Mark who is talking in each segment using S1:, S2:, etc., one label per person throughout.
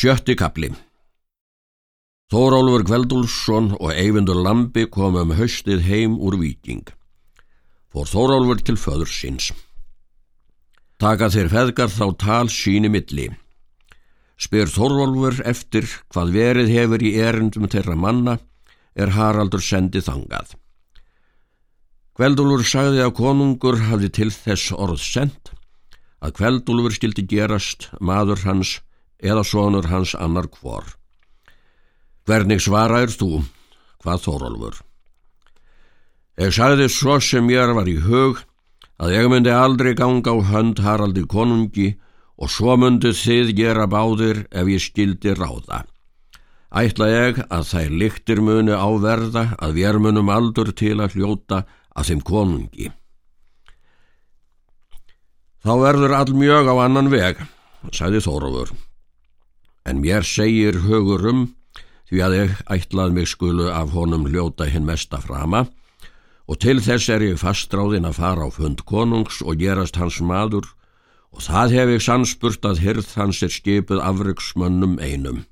S1: Sjötti kapli Þórólfur Kveldúlsson og Eyvindur Lambi kom um höstið heim úr viking. Fór Þórólfur til föður síns. Taka þeir feðgar þá tal síni milli. Spyr Þórólfur eftir hvað verið hefur í erindum þeirra manna er Haraldur sendið þangað. Kveldúlfur sagði að konungur hafði til þess orð sendt að Kveldúlfur skildi gerast maður hans eða sonur hans annar hvor. Hvernig svaraður þú, hvað Þórólfur? Ég sagði svo sem ég var í hug að ég myndi aldrei ganga á hönd Haraldi konungi og svo myndi þið gera báðir ef ég skildi ráða. Ætla ég að þær lyktir muni áverða að við munum aldur til að hljóta að þeim konungi. Þá verður all mjög á annan veg, sagði Þórólfur en mér segir hugurum því að ég ætlað mig skulu af honum hljóta hinn mesta frama og til þess er ég fastráðin að fara á fund konungs og gerast hans maður og það hef ég sannspurt að hyrð hans er skipið afriksmönnum einum.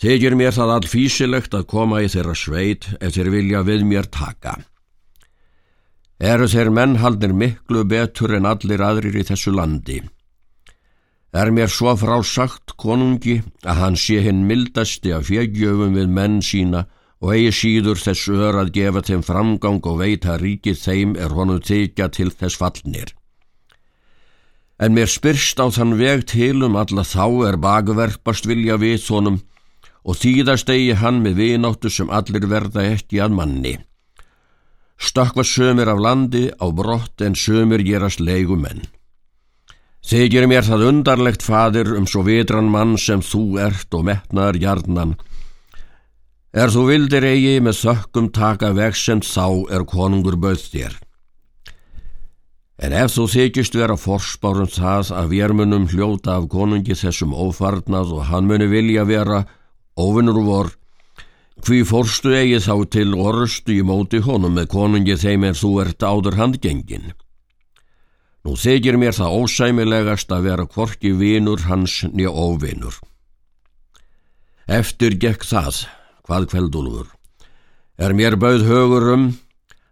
S1: Þegir mér það all físilegt að koma í þeirra sveit ef þeir vilja við mér taka. Eru þeir mennhaldir miklu betur en allir aðrir í þessu landi? Er mér svo frásagt konungi að hann sé hinn mildasti af fjögjöfum við menn sína og eigi síður þess ör að gefa þeim framgang og veita ríkið þeim er honum þykja til þess fallnir. En mér spyrst á þann veg til um alla þá er bakverpast vilja við honum og þýðast eigi hann með vináttu sem allir verða ekki að manni. Stökkva sömur af landi á brott en sömur gerast leigumenn. Þykir mér það undarlegt fadir um svo vitran mann sem þú ert og metnar hjarnan. Er þú vildir eigi með þökkum taka veg sem þá er konungur bauð þér. En ef þú þykist vera forspárum það að við munum hljóta af konungi þessum ófarnað og hann muni vilja vera óvinnur vor, hví fórstu eigi þá til orðstu í móti honum með konungi þeim en þú ert áður handgengin. Nú þykir mér það ósæmilegast að vera kvorki vínur hans nýja óvinur. Eftir gekk það, hvað kveldúlfur, er mér bauð högur um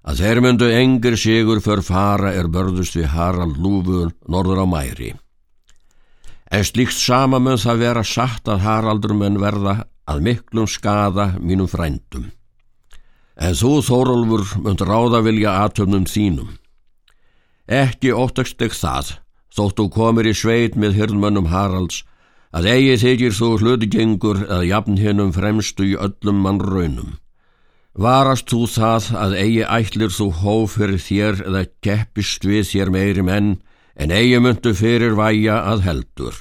S1: að þeir myndu engir sigur för fara er börðust við Harald Lúfur norður á mæri. En slíkt sama mun það vera satt að Haraldur mun verða að miklum skada mínum frændum. En þú, Þórólfur, mun ráða vilja atöfnum þínum. Ekki óttast ekki það, þótt þú komir í sveit með hyrnmönnum Haralds, að eigi þykir þú hlutgengur að jafn hennum fremstu í öllum mann raunum. Varast þú það að eigi ætlir þú hóf fyrir þér eða keppist við þér meiri menn en eigi myndu fyrir væja að heldur.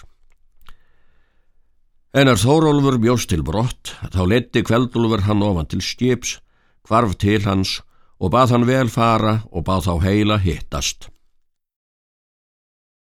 S1: En er Þórólfur bjóst til brott, þá leti kveldulfur hann ofan til skips, kvarf til hans og bað hann vel fara og bað þá heila hittast.